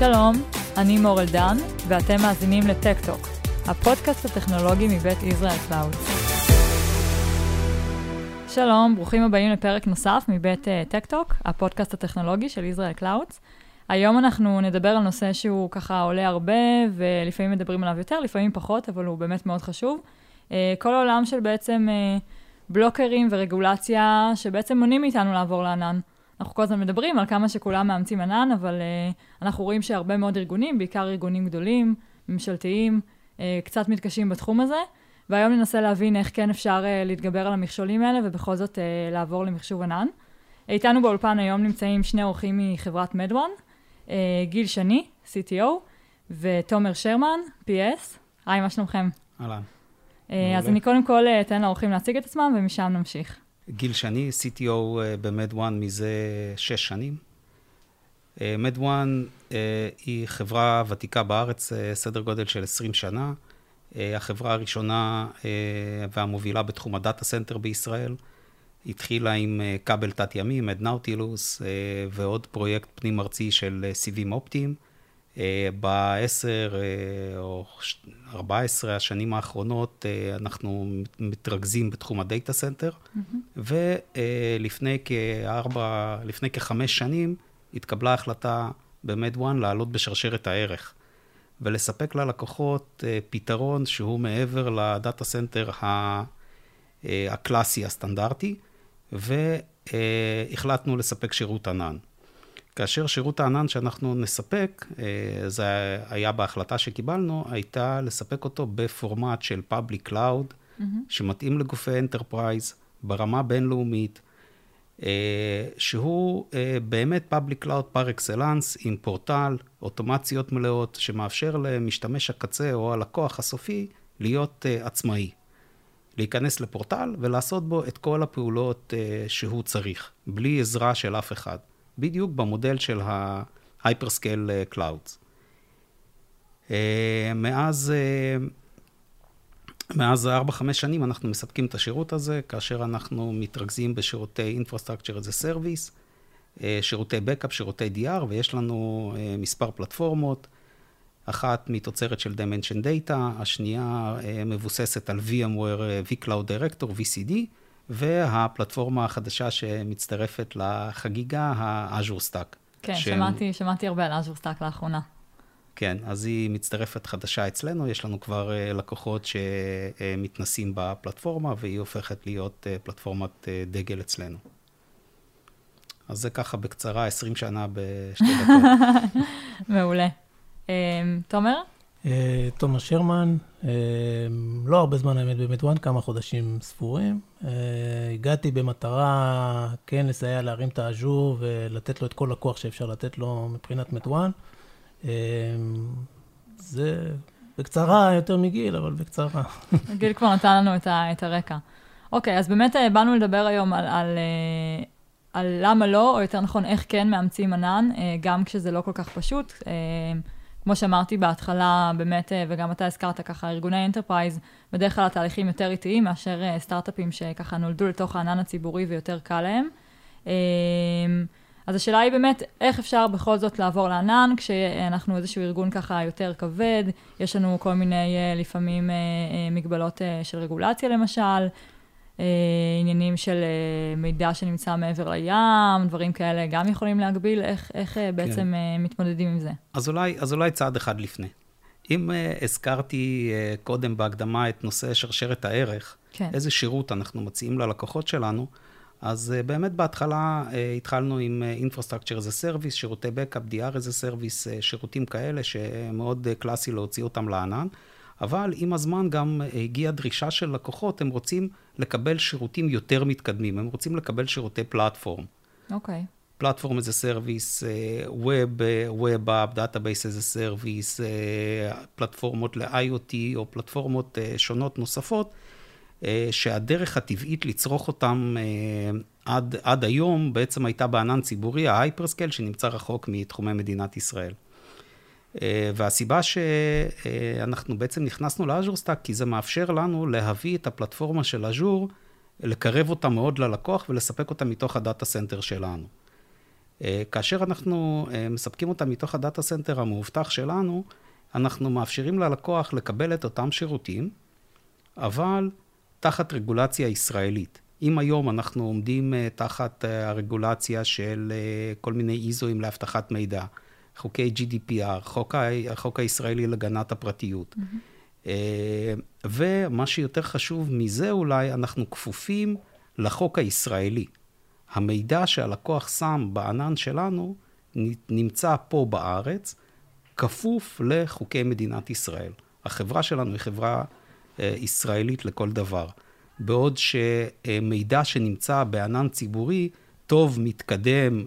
שלום, אני מור אלדן, ואתם מאזינים לטק-טוק, הפודקאסט הטכנולוגי מבית ישראל קלאוד. שלום, ברוכים הבאים לפרק נוסף מבית uh, טק-טוק, הפודקאסט הטכנולוגי של ישראל קלאודס. היום אנחנו נדבר על נושא שהוא ככה עולה הרבה, ולפעמים מדברים עליו יותר, לפעמים פחות, אבל הוא באמת מאוד חשוב. Uh, כל העולם של בעצם uh, בלוקרים ורגולציה, שבעצם מונעים מאיתנו לעבור לענן. אנחנו כל הזמן מדברים על כמה שכולם מאמצים ענן, אבל uh, אנחנו רואים שהרבה מאוד ארגונים, בעיקר ארגונים גדולים, ממשלתיים, uh, קצת מתקשים בתחום הזה, והיום ננסה להבין איך כן אפשר uh, להתגבר על המכשולים האלה ובכל זאת uh, לעבור למחשוב ענן. איתנו באולפן היום נמצאים שני אורחים מחברת מדואן, uh, גיל שני, CTO, ותומר שרמן, PS. היי, מה שלומכם? אהלן. אז אני קודם כל אתן לאורחים להציג את עצמם, ומשם נמשיך. גיל שני, CTO ב MedOne מזה שש שנים. MedOne היא חברה ותיקה בארץ, סדר גודל של 20 שנה. החברה הראשונה והמובילה בתחום ה data center בישראל. התחילה עם כבל תת-ימי, Med Nautilus, ועוד פרויקט פנים-ארצי של סיבים אופטיים. בעשר או ארבע עשרה השנים האחרונות אנחנו מתרכזים בתחום ה data center, mm-hmm. ולפני כארבע, לפני כחמש שנים התקבלה החלטה ב MedOne לעלות בשרשרת הערך, ולספק ללקוחות פתרון שהוא מעבר ל data center הקלאסי הסטנדרטי, והחלטנו לספק שירות ענן. כאשר שירות הענן שאנחנו נספק, זה היה בהחלטה שקיבלנו, הייתה לספק אותו בפורמט של public cloud, mm-hmm. שמתאים לגופי enterprise ברמה בינלאומית, שהוא באמת public cloud par excellence עם פורטל, אוטומציות מלאות, שמאפשר למשתמש הקצה או הלקוח הסופי להיות עצמאי. להיכנס לפורטל ולעשות בו את כל הפעולות שהוא צריך, בלי עזרה של אף אחד. בדיוק במודל של ה-Hyperscale Clouds. מאז, מאז 4-5 שנים אנחנו מספקים את השירות הזה, כאשר אנחנו מתרכזים בשירותי Infrastructure as a Service, שירותי Backup, שירותי DR, ויש לנו מספר פלטפורמות, אחת מתוצרת של Dimension Data, השנייה מבוססת על VMware vCloud Director, VCD, והפלטפורמה החדשה שמצטרפת לחגיגה, ה-Azure Stack. כן, ש... שמעתי, שמעתי הרבה על Azure Stack לאחרונה. כן, אז היא מצטרפת חדשה אצלנו, יש לנו כבר לקוחות שמתנסים בפלטפורמה, והיא הופכת להיות פלטפורמת דגל אצלנו. אז זה ככה בקצרה, 20 שנה בשתי דקות. מעולה. תומר? תומר שרמן, לא הרבה זמן האמת במדואן, כמה חודשים ספורים. הגעתי במטרה כן לסייע להרים את האז'ור ולתת לו את כל הכוח שאפשר לתת לו מבחינת מדואן. זה בקצרה יותר מגיל, אבל בקצרה. גיל כבר נתן לנו את הרקע. אוקיי, אז באמת באנו לדבר היום על, על, על למה לא, או יותר נכון, איך כן מאמצים ענן, גם כשזה לא כל כך פשוט. כמו שאמרתי בהתחלה, באמת, וגם אתה הזכרת ככה, ארגוני enterprise, בדרך כלל התהליכים יותר איטיים מאשר סטארט-אפים שככה נולדו לתוך הענן הציבורי ויותר קל להם. אז השאלה היא באמת, איך אפשר בכל זאת לעבור לענן, כשאנחנו איזשהו ארגון ככה יותר כבד, יש לנו כל מיני לפעמים מגבלות של רגולציה למשל, עניינים של מידע שנמצא מעבר לים, דברים כאלה גם יכולים להגביל, איך, איך כן. בעצם מתמודדים עם זה? אז אולי, אז אולי צעד אחד לפני. אם uh, הזכרתי uh, קודם בהקדמה את נושא שרשרת הערך, כן. איזה שירות אנחנו מציעים ללקוחות שלנו, אז uh, באמת בהתחלה uh, התחלנו עם uh, Infrastructure as a Service, שירותי Backup, DR as a Service, uh, שירותים כאלה שמאוד uh, קלאסי להוציא אותם לענן. אבל עם הזמן גם הגיעה דרישה של לקוחות, הם רוצים לקבל שירותים יותר מתקדמים, הם רוצים לקבל שירותי פלטפורם. אוקיי. platform as a service, web, web app, database as a service, פלטפורמות ל-IoT או פלטפורמות uh, שונות נוספות, uh, שהדרך הטבעית לצרוך אותם uh, עד, עד היום בעצם הייתה בענן ציבורי, ה hyperscale, שנמצא רחוק מתחומי מדינת ישראל. והסיבה שאנחנו בעצם נכנסנו ל Azure Stack, כי זה מאפשר לנו להביא את הפלטפורמה של Azure, לקרב אותה מאוד ללקוח ולספק אותה מתוך ה data center שלנו. כאשר אנחנו מספקים אותה מתוך ה data center המאובטח שלנו, אנחנו מאפשרים ללקוח לקבל את אותם שירותים, אבל תחת רגולציה ישראלית. אם היום אנחנו עומדים תחת הרגולציה של כל מיני ISO-אים לאבטחת מידע, חוקי GDPR, חוק, ה, החוק הישראלי להגנת הפרטיות. Mm-hmm. ומה שיותר חשוב מזה אולי, אנחנו כפופים לחוק הישראלי. המידע שהלקוח שם בענן שלנו נמצא פה בארץ, כפוף לחוקי מדינת ישראל. החברה שלנו היא חברה אה, ישראלית לכל דבר. בעוד שמידע שנמצא בענן ציבורי, טוב, מתקדם, אה,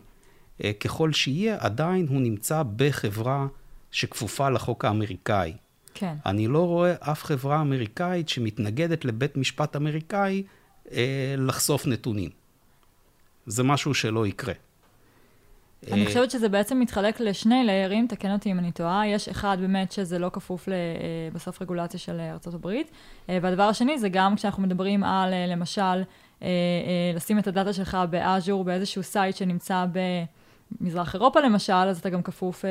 ככל שיהיה, עדיין הוא נמצא בחברה שכפופה לחוק האמריקאי. כן. אני לא רואה אף חברה אמריקאית שמתנגדת לבית משפט אמריקאי אה, לחשוף נתונים. זה משהו שלא יקרה. אני אה, חושבת שזה בעצם מתחלק לשני ליירים, תקן אותי אם אני טועה. יש אחד באמת שזה לא כפוף אה, בסוף רגולציה של ארה"ב, והדבר השני זה גם כשאנחנו מדברים על, למשל, לשים את ה data שלך ב Azure, באיזשהו site שנמצא ב... מזרח אירופה למשל, אז אתה גם כפוף, אה,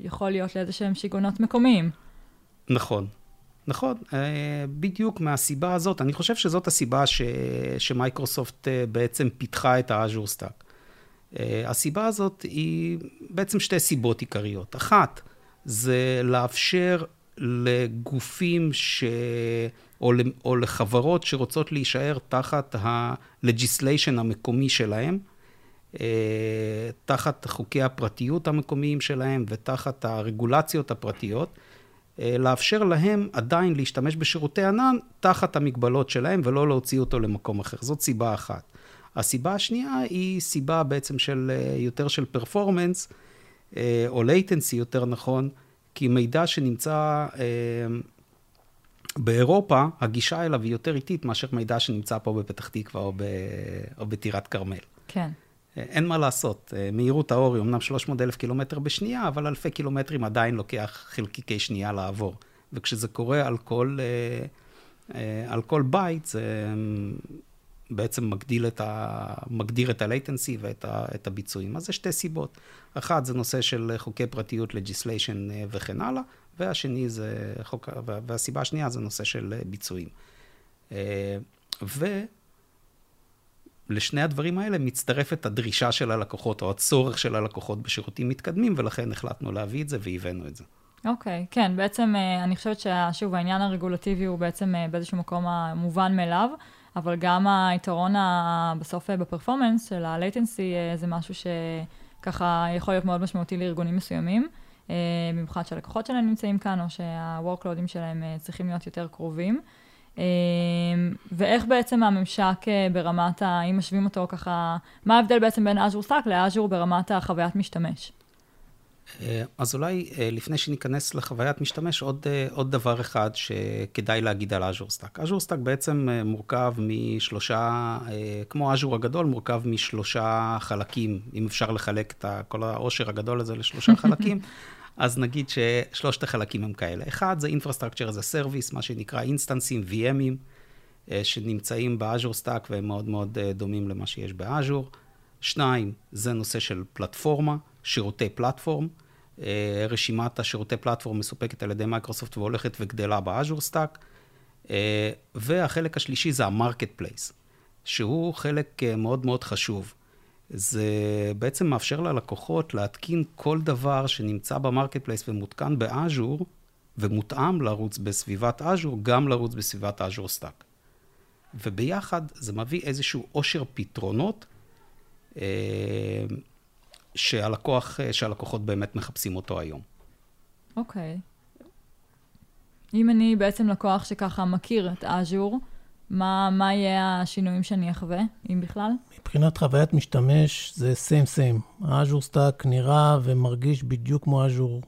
יכול להיות לאיזה שהם שיגעונות מקומיים. נכון. נכון, אה, בדיוק מהסיבה הזאת, אני חושב שזאת הסיבה ש, שמייקרוסופט אה, בעצם פיתחה את ה Azure Stack. הסיבה הזאת היא בעצם שתי סיבות עיקריות. אחת, זה לאפשר לגופים ש... או, או לחברות שרוצות להישאר תחת ה-legislation המקומי שלהם, אה, תחת חוקי הפרטיות המקומיים שלהם ותחת הרגולציות הפרטיות, אה, לאפשר להם עדיין להשתמש בשירותי ענן תחת המגבלות שלהם ולא להוציא אותו למקום אחר. זאת סיבה אחת. הסיבה השנייה היא סיבה בעצם של אה, יותר של פרפורמנס, או latency יותר נכון, כי מידע שנמצא באירופה, הגישה אליו היא יותר איטית מאשר מידע שנמצא פה בפתח תקווה או בטירת כרמל. כן. אין מה לעשות, אה, מהירות האור היא אמנם 300 אלף קילומטר בשנייה, אבל אלפי קילומטרים עדיין לוקח חלקיקי שנייה לעבור. וכשזה קורה על כל, אה, אה, על כל בית, זה בעצם מגדיל את ה, מגדיר את ה-latency ואת ה, את הביצועים. אז זה שתי סיבות. אחת, זה נושא של חוקי פרטיות, legislation וכן הלאה, והשני זה חוק, והסיבה השנייה זה נושא של ביצועים. ו... לשני הדברים האלה מצטרפת הדרישה של הלקוחות, או הצורך של הלקוחות בשירותים מתקדמים, ולכן החלטנו להביא את זה והבאנו את זה. אוקיי, okay, כן, בעצם אה, אני חושבת ששוב, העניין הרגולטיבי הוא בעצם אה, באיזשהו מקום המובן מאליו, אבל גם היתרון. בסוף אה, בפרפורמנס של ה-latency זה משהו שככה יכול להיות מאוד משמעותי לארגונים מסוימים, במיוחד שהלקוחות שלהם נמצאים כאן, או שה-workloadים שלהם צריכים להיות יותר קרובים. אמ, ואיך בעצם הממשק אה, ברמת ה... אם משווים אותו ככה, מה ההבדל בעצם בין Azure Stack ל-Azure ברמת החוויית משתמש? אה, אז אולי אה, לפני שניכנס לחוויית משתמש, עוד, עוד דבר אחד שכדאי להגיד על Azure Stack. Azure Stack בעצם מורכב משלושה, כמו Azure הגדול, מורכב משלושה חלקים, אם אפשר לחלק את כל העושר הגדול הזה לשלושה חלקים. אז נגיד ששלושת החלקים הם כאלה. אחד זה Infrastructure as a Service, מה שנקרא אינסטנסים, VMים, אה, שנמצאים ב Azure Stack והם מאוד מאוד אה, דומים למה שיש ב Azure. שניים, זה נושא של פלטפורמה, שירותי platform. אה, רשימת השירותי platform מסופקת על ידי מייקרוסופט והולכת וגדלה ב Azure Stack. והחלק השלישי זה ה marketplace, שהוא חלק מאוד מאוד חשוב. זה בעצם מאפשר ללקוחות להתקין כל דבר שנמצא ב marketplace ומותקן ב Azure, ומותאם לרוץ בסביבת Azure, גם לרוץ בסביבת Azure Stack. וביחד זה מביא איזשהו עושר פתרונות אה, שהלקוח, שהלקוחות באמת מחפשים אותו היום. אוקיי. Okay. אם אני בעצם לקוח שככה מכיר את Azure, מה, מה יהיה השינויים שאני אחווה, אם בכלל? מבחינת חוויית משתמש, זה same same. ה Azure Stack נראה ומרגיש בדיוק כמו ה Azure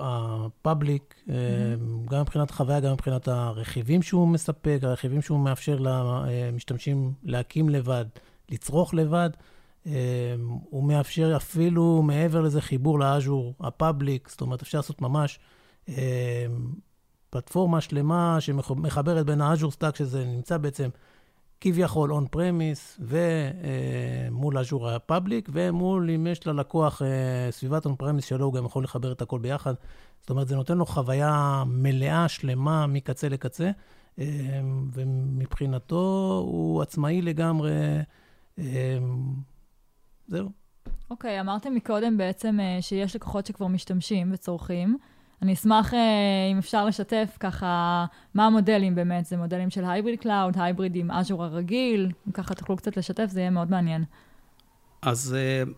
ה public, אה, mm-hmm. גם מבחינת חוויה, גם מבחינת הרכיבים שהוא מספק, הרכיבים שהוא מאפשר למשתמשים להקים לבד, לצרוך לבד. אה, הוא מאפשר אפילו מעבר לזה חיבור ל Azure ה public, זאת אומרת, אפשר לעשות ממש פלטפורמה שלמה שמחברת בין ה Azure Stack, שזה נמצא בעצם כביכול on-premise, ומול Azure ה public, ומול אם יש ללקוח סביבת on-premise שלו, הוא גם יכול לחבר את הכל ביחד. זאת אומרת, זה נותן לו חוויה מלאה, שלמה, מקצה לקצה, ומבחינתו הוא עצמאי לגמרי. זהו. אוקיי, okay, אמרתם מקודם בעצם שיש לקוחות שכבר משתמשים וצורכים. אני אשמח אה, אם אפשר לשתף ככה, מה המודלים באמת, זה מודלים של hybrid cloud, hybrid עם Azure הרגיל, אם ככה תוכלו קצת לשתף, זה יהיה מאוד מעניין. אז uh,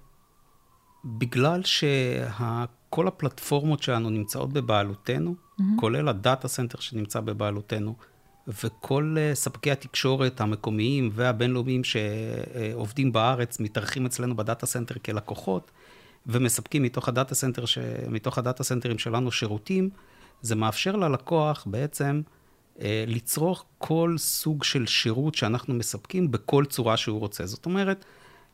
בגלל שכל הפלטפורמות שלנו נמצאות בבעלותנו, mm-hmm. כולל ה data center שנמצא בבעלותנו, וכל uh, ספקי התקשורת המקומיים והבינלאומיים שעובדים בארץ מתארחים אצלנו ב data center כלקוחות, ומספקים מתוך ה data center, ש... מתוך ה data centerים שלנו שירותים, זה מאפשר ללקוח בעצם אה, לצרוך כל סוג של שירות שאנחנו מספקים בכל צורה שהוא רוצה. זאת אומרת,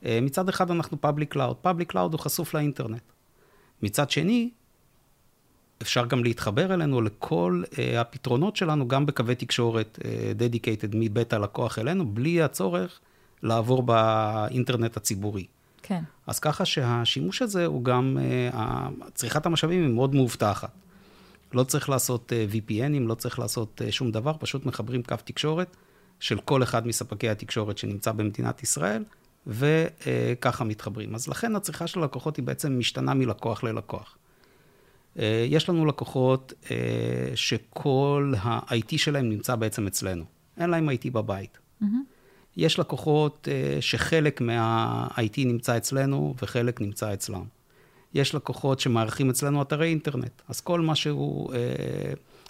אה, מצד אחד אנחנו public cloud, public cloud הוא חשוף לאינטרנט. מצד שני, אפשר גם להתחבר אלינו לכל uh, הפתרונות שלנו, גם בקווי תקשורת uh, dedicated מבית הלקוח אלינו, בלי הצורך לעבור באינטרנט הציבורי. כן. אז ככה שהשימוש הזה הוא גם, אה, צריכת המשאבים היא מאוד מאובטחת. לא צריך לעשות אה, VPNים, לא צריך לעשות אה, שום דבר, פשוט מחברים קו תקשורת של כל אחד מספקי התקשורת שנמצא במדינת ישראל, וככה מתחברים. אז לכן הצריכה של הלקוחות היא בעצם משתנה מלקוח ללקוח. יש לנו לקוחות שכל ה-IT שלהם נמצא בעצם אצלנו. אין להם IT בבית. Mm-hmm. יש לקוחות uh, שחלק מה-IT נמצא אצלנו וחלק נמצא אצלם. יש לקוחות שמארחים אצלנו אתרי אינטרנט, אז כל מה שהוא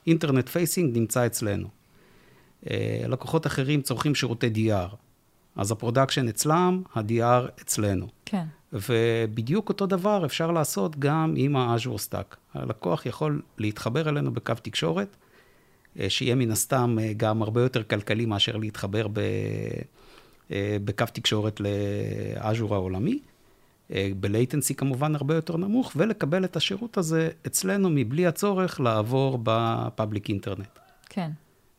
אינטרנט uh, facing נמצא אצלנו. Uh, לקוחות אחרים צורכים שירותי DR, אז ה production אצלם, ה-DR אצלנו. כן. ובדיוק אותו דבר אפשר לעשות גם עם ה-Azure Stack. הלקוח יכול להתחבר אלינו בקו תקשורת, אה, שיהיה מן הסתם אה, גם הרבה יותר כלכלי מאשר להתחבר ב, אה, בקו תקשורת ל Azure העולמי, ב latency כמובן הרבה יותר נמוך, ולקבל את השירות הזה אצלנו מבלי הצורך לעבור ב public internet. כן.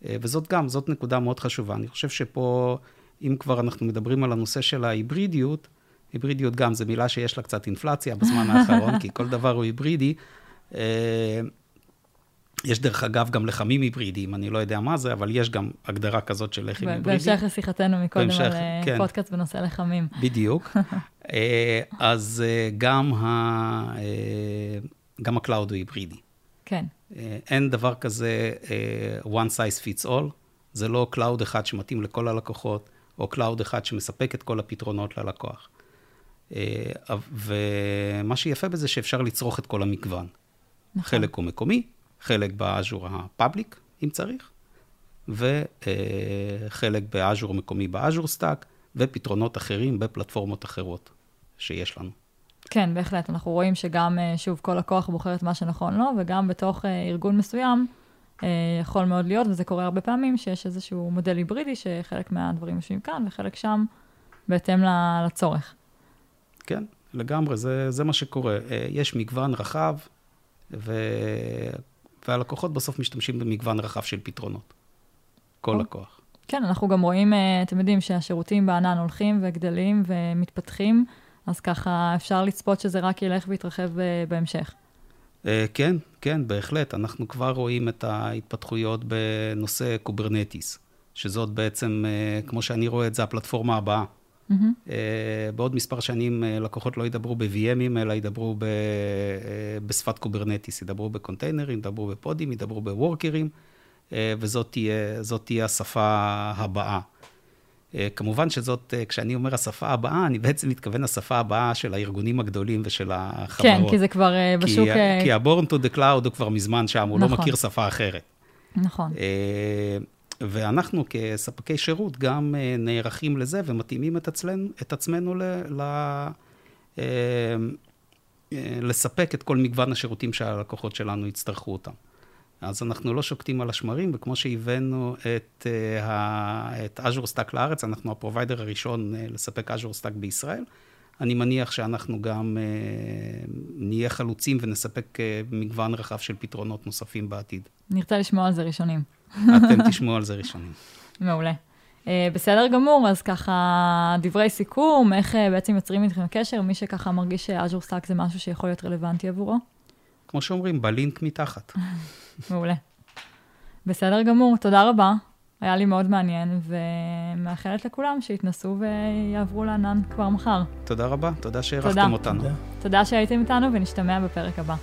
וזאת גם, זאת נקודה מאוד חשובה. אני חושב שפה, אם כבר אנחנו מדברים על הנושא של ההיברידיות, היברידיות גם זו מילה שיש לה קצת אינפלציה בזמן האחרון, כי כל דבר הוא היברידי. יש דרך אגב גם לחמים היברידיים, אני לא יודע מה זה, אבל יש גם הגדרה כזאת של לחם היברידי. בהמשך לשיחתנו מקודם בהמשך, על אה, כן. פודקאסט בנושא לחמים. בדיוק. אה, אז אה, גם, ה, גם ה cloud הוא היברידי. כן. אין דבר כזה one size fits all, זה לא cloud אחד שמתאים לכל הלקוחות, או cloud אחד שמספק את כל הפתרונות ללקוח. ומה שיפה בזה שאפשר לצרוך את כל המגוון. נכון. חלק הוא מקומי, חלק ב Azure ה public, אם צריך, וחלק ב Azure מקומי ב Azure Stack, ופתרונות אחרים בפלטפורמות אחרות שיש לנו. כן, בהחלט. אנחנו רואים שגם, אה, שוב, כל לקוח בוחר את מה שנכון לו, וגם בתוך אה, ארגון מסוים אה, יכול מאוד להיות, וזה קורה הרבה פעמים, שיש איזשהו מודל היברידי, שחלק מהדברים יושבים כאן וחלק שם, בהתאם לצורך. כן, לגמרי, זה, זה מה שקורה. יש מגוון רחב, ו... והלקוחות בסוף משתמשים במגוון רחב של פתרונות. כל לקוח. כן, אנחנו גם רואים, אה, אתם יודעים, שהשירותים בענן הולכים וגדלים ומתפתחים, אז ככה אפשר לצפות שזה רק ילך ויתרחב אה, בהמשך. אה, כן, כן, בהחלט. אנחנו כבר רואים את ההתפתחויות בנושא Kubernetes, שזאת בעצם, כמו שאני רואה את זה, הפלטפורמה הבאה. Mm-hmm. בעוד מספר שנים אה, לקוחות לא ידברו ב-VMים, אלא ידברו ב- אה, בשפת Kubernetes, ידברו ב containerים, ידברו ב podים, ידברו ב workerים, וזאת תהיה, תהיה השפה הבאה. כמובן שזאת, כשאני אומר השפה הבאה, אני בעצם מתכוון לשפה הבאה של הארגונים הגדולים ושל החברות. כן, כי זה כבר בשוק... כי, כי ה-born to the cloud הוא כבר מזמן שם, הוא לא נכון. לא מכיר שפה אחרת. נכון. ואנחנו כספקי שירות גם אה, נערכים לזה ומתאימים את, עצלנו, את עצמנו ל, ל, אה, אה, לספק את כל מגוון השירותים שהלקוחות שלנו יצטרכו אותם. אז אנחנו לא שוקטים על השמרים, וכמו שהבאנו את, את Azure Stack לארץ, אנחנו ה provider הראשון לספק Azure Stack בישראל. אני מניח שאנחנו גם נהיה חלוצים ונספק מגוון רחב של פתרונות נוספים בעתיד. נרצה לשמוע על זה ראשונים. אתם תשמעו על זה ראשונים. מעולה. אה, בסדר גמור, אז ככה, דברי סיכום, איך אה, בעצם יוצרים איתכם קשר, מי שככה מרגיש ש Azure Stack זה משהו שיכול להיות רלוונטי עבורו. כמו שאומרים, בלינק מתחת. מעולה. בסדר גמור, תודה רבה. היה לי מאוד מעניין, ומאחלת לכולם שיתנסו ויעברו לענן כבר מחר. תודה רבה, תודה שהערכתם תודה. אותנו. תודה. תודה שהייתם איתנו, ונשתמע בפרק הבא.